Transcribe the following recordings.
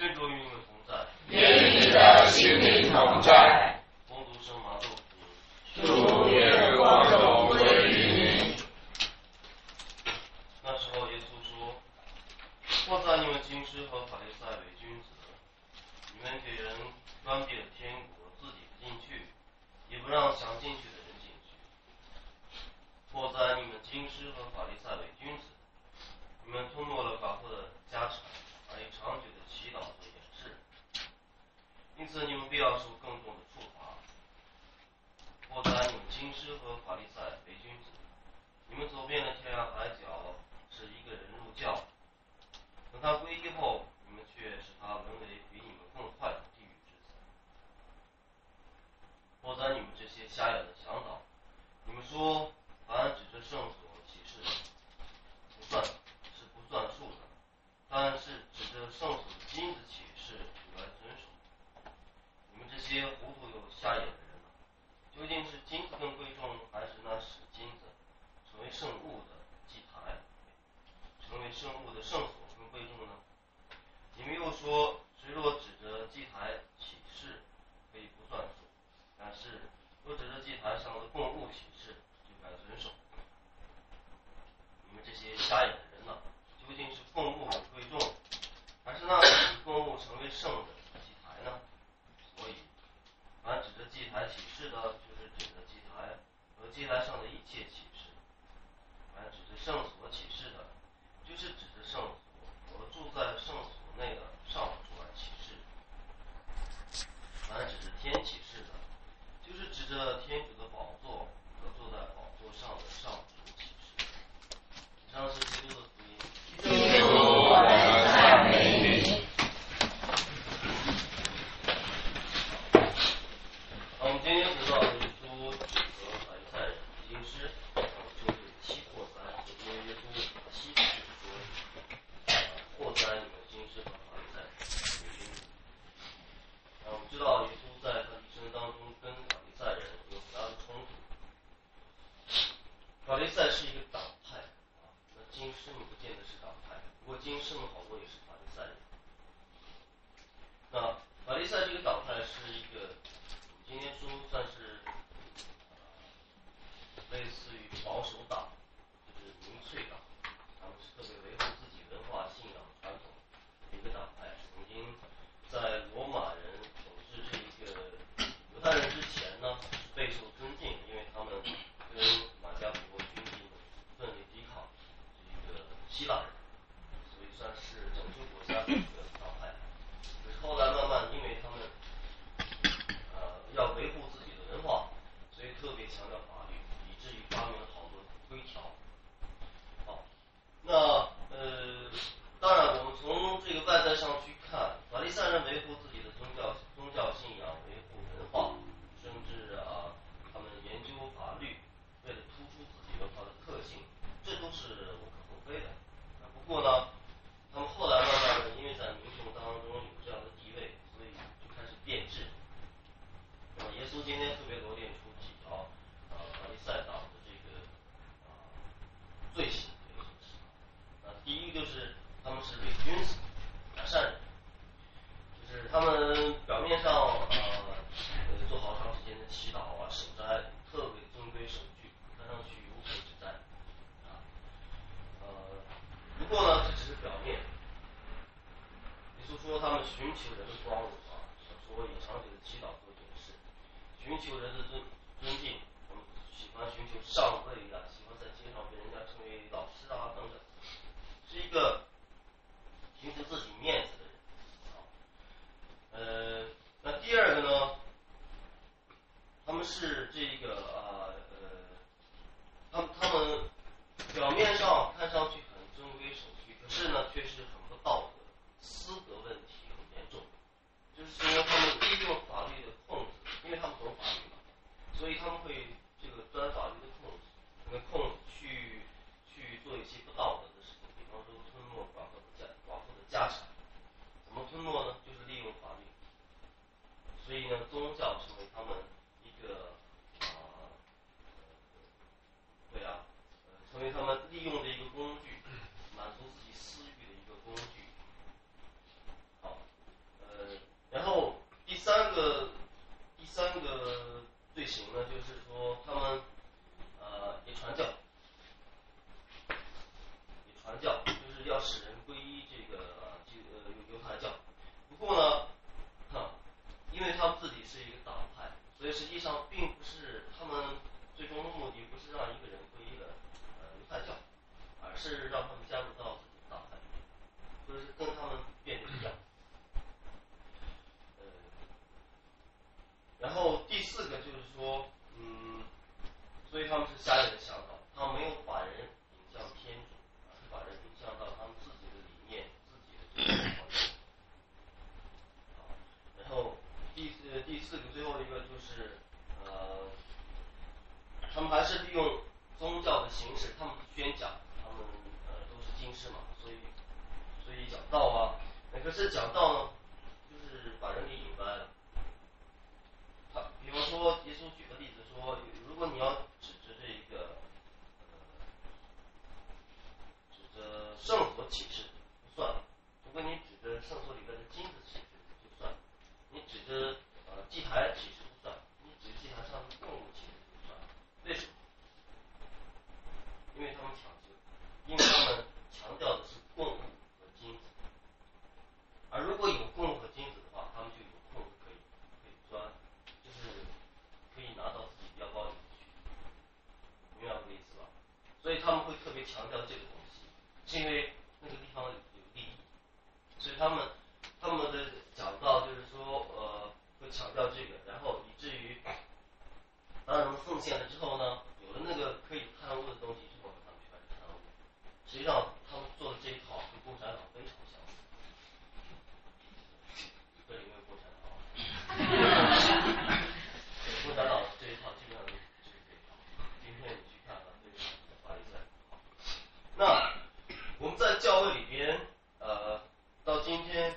愿筑与你同在，与你的心灵同在。你们走遍了天涯海角，是一个人入教。等他皈依后，你们却使他沦为比你们更坏的地狱之子。莫谈你们这些瞎眼的乡导！你们说，凡指着圣所启示的，不算是不算数的；但是指着圣所的金子启示来遵守，你们这些糊涂又瞎眼。圣物的圣所跟贵重呢？你们又说，谁若指着祭台启示，可以不算数；但是，若指着祭台上的供物启示，就该遵守。你们这些瞎眼的人呐，究竟是供物很贵重，还是那使供物成为圣的祭台呢？所以，凡指着祭台启示的，就是指着祭台和祭台上的一切启示；凡指着圣所启示的，就是指着圣所我住在圣所内的上主啊启示，凡指着天启示的，就是指着天。似于保守党，就是民粹党，他们是特别维护自己文化、信仰、传统的一个党派。曾经在罗马人统治这一个犹太人之前呢，备受尊敬，因为他们跟马加比军进行奋力抵抗这个希腊人，所以算是拯救国家的一个党派。可是后来慢慢。过呢，这只是表面。你是说，他们寻求人的光荣啊，所以长久的祈祷和掩饰，寻求人的尊尊敬，我们喜欢寻求上位啊，喜欢在街上被人家称为老师啊等等，是一个寻求自己面子的人。呃，那第二个呢，他们是这个。这个专访。是家里的想法，他没有把人引向天主，而是把人引向到他们自己的理念、自己的这个然后第四、第四个、最后一个就是，呃，他们还是利用宗教的形式，他们宣讲，他们呃都是经师嘛，所以所以讲道啊。可是讲道呢，就是把人给引歪了。他，比方说耶稣举个例子说，如果你要。强调这个东西，是因为。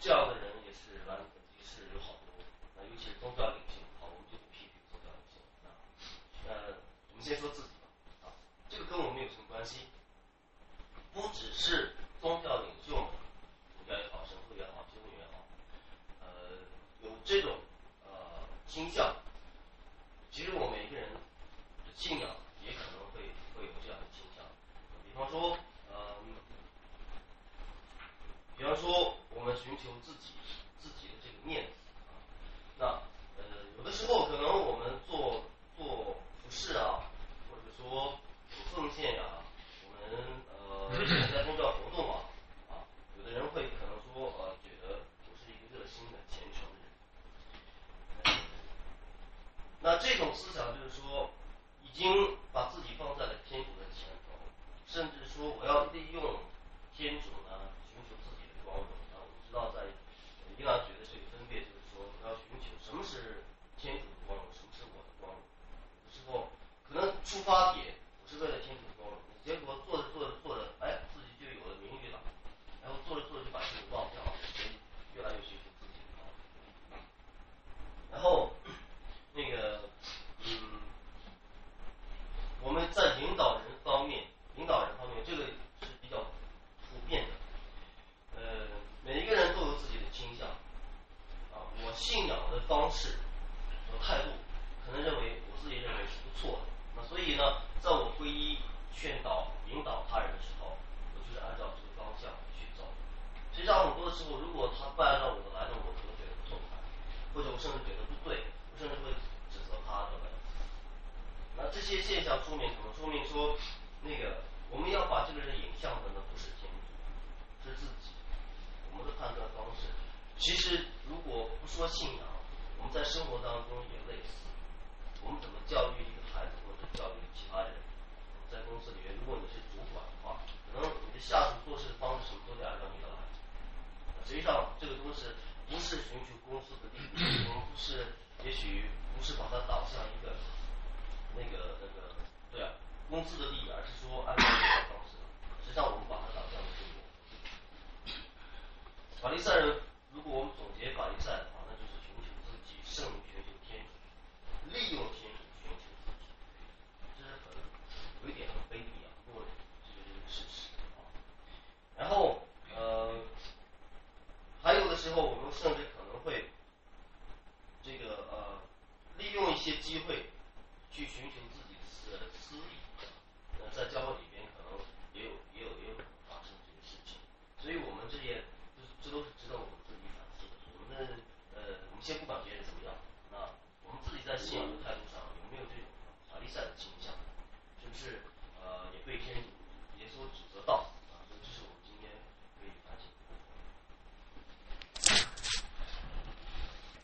这样的人也是，完，也是有好多。那尤其是宗教领袖，好，我们就不批评宗教领袖。呃，我们先说自己吧，啊，这个跟我们有什么关系？不只是宗教领袖，宗教也好，神父也好，修女也好，呃，有这种呃倾向。其实我们每个人的信仰也可能会会有这样的倾向。比方说，嗯，比方说。寻求自己。其实，如果不说信仰，我们在生活当中也类似。我们怎么教育一个孩子，或者教育其他人？在公司里面，如果你是主管的话，可能你的下属做事的方式都得按照你的来。实际上，这个东西不是寻求公司的利益，我们是也许不是把它导向一个那个那个，对啊，公司的利益。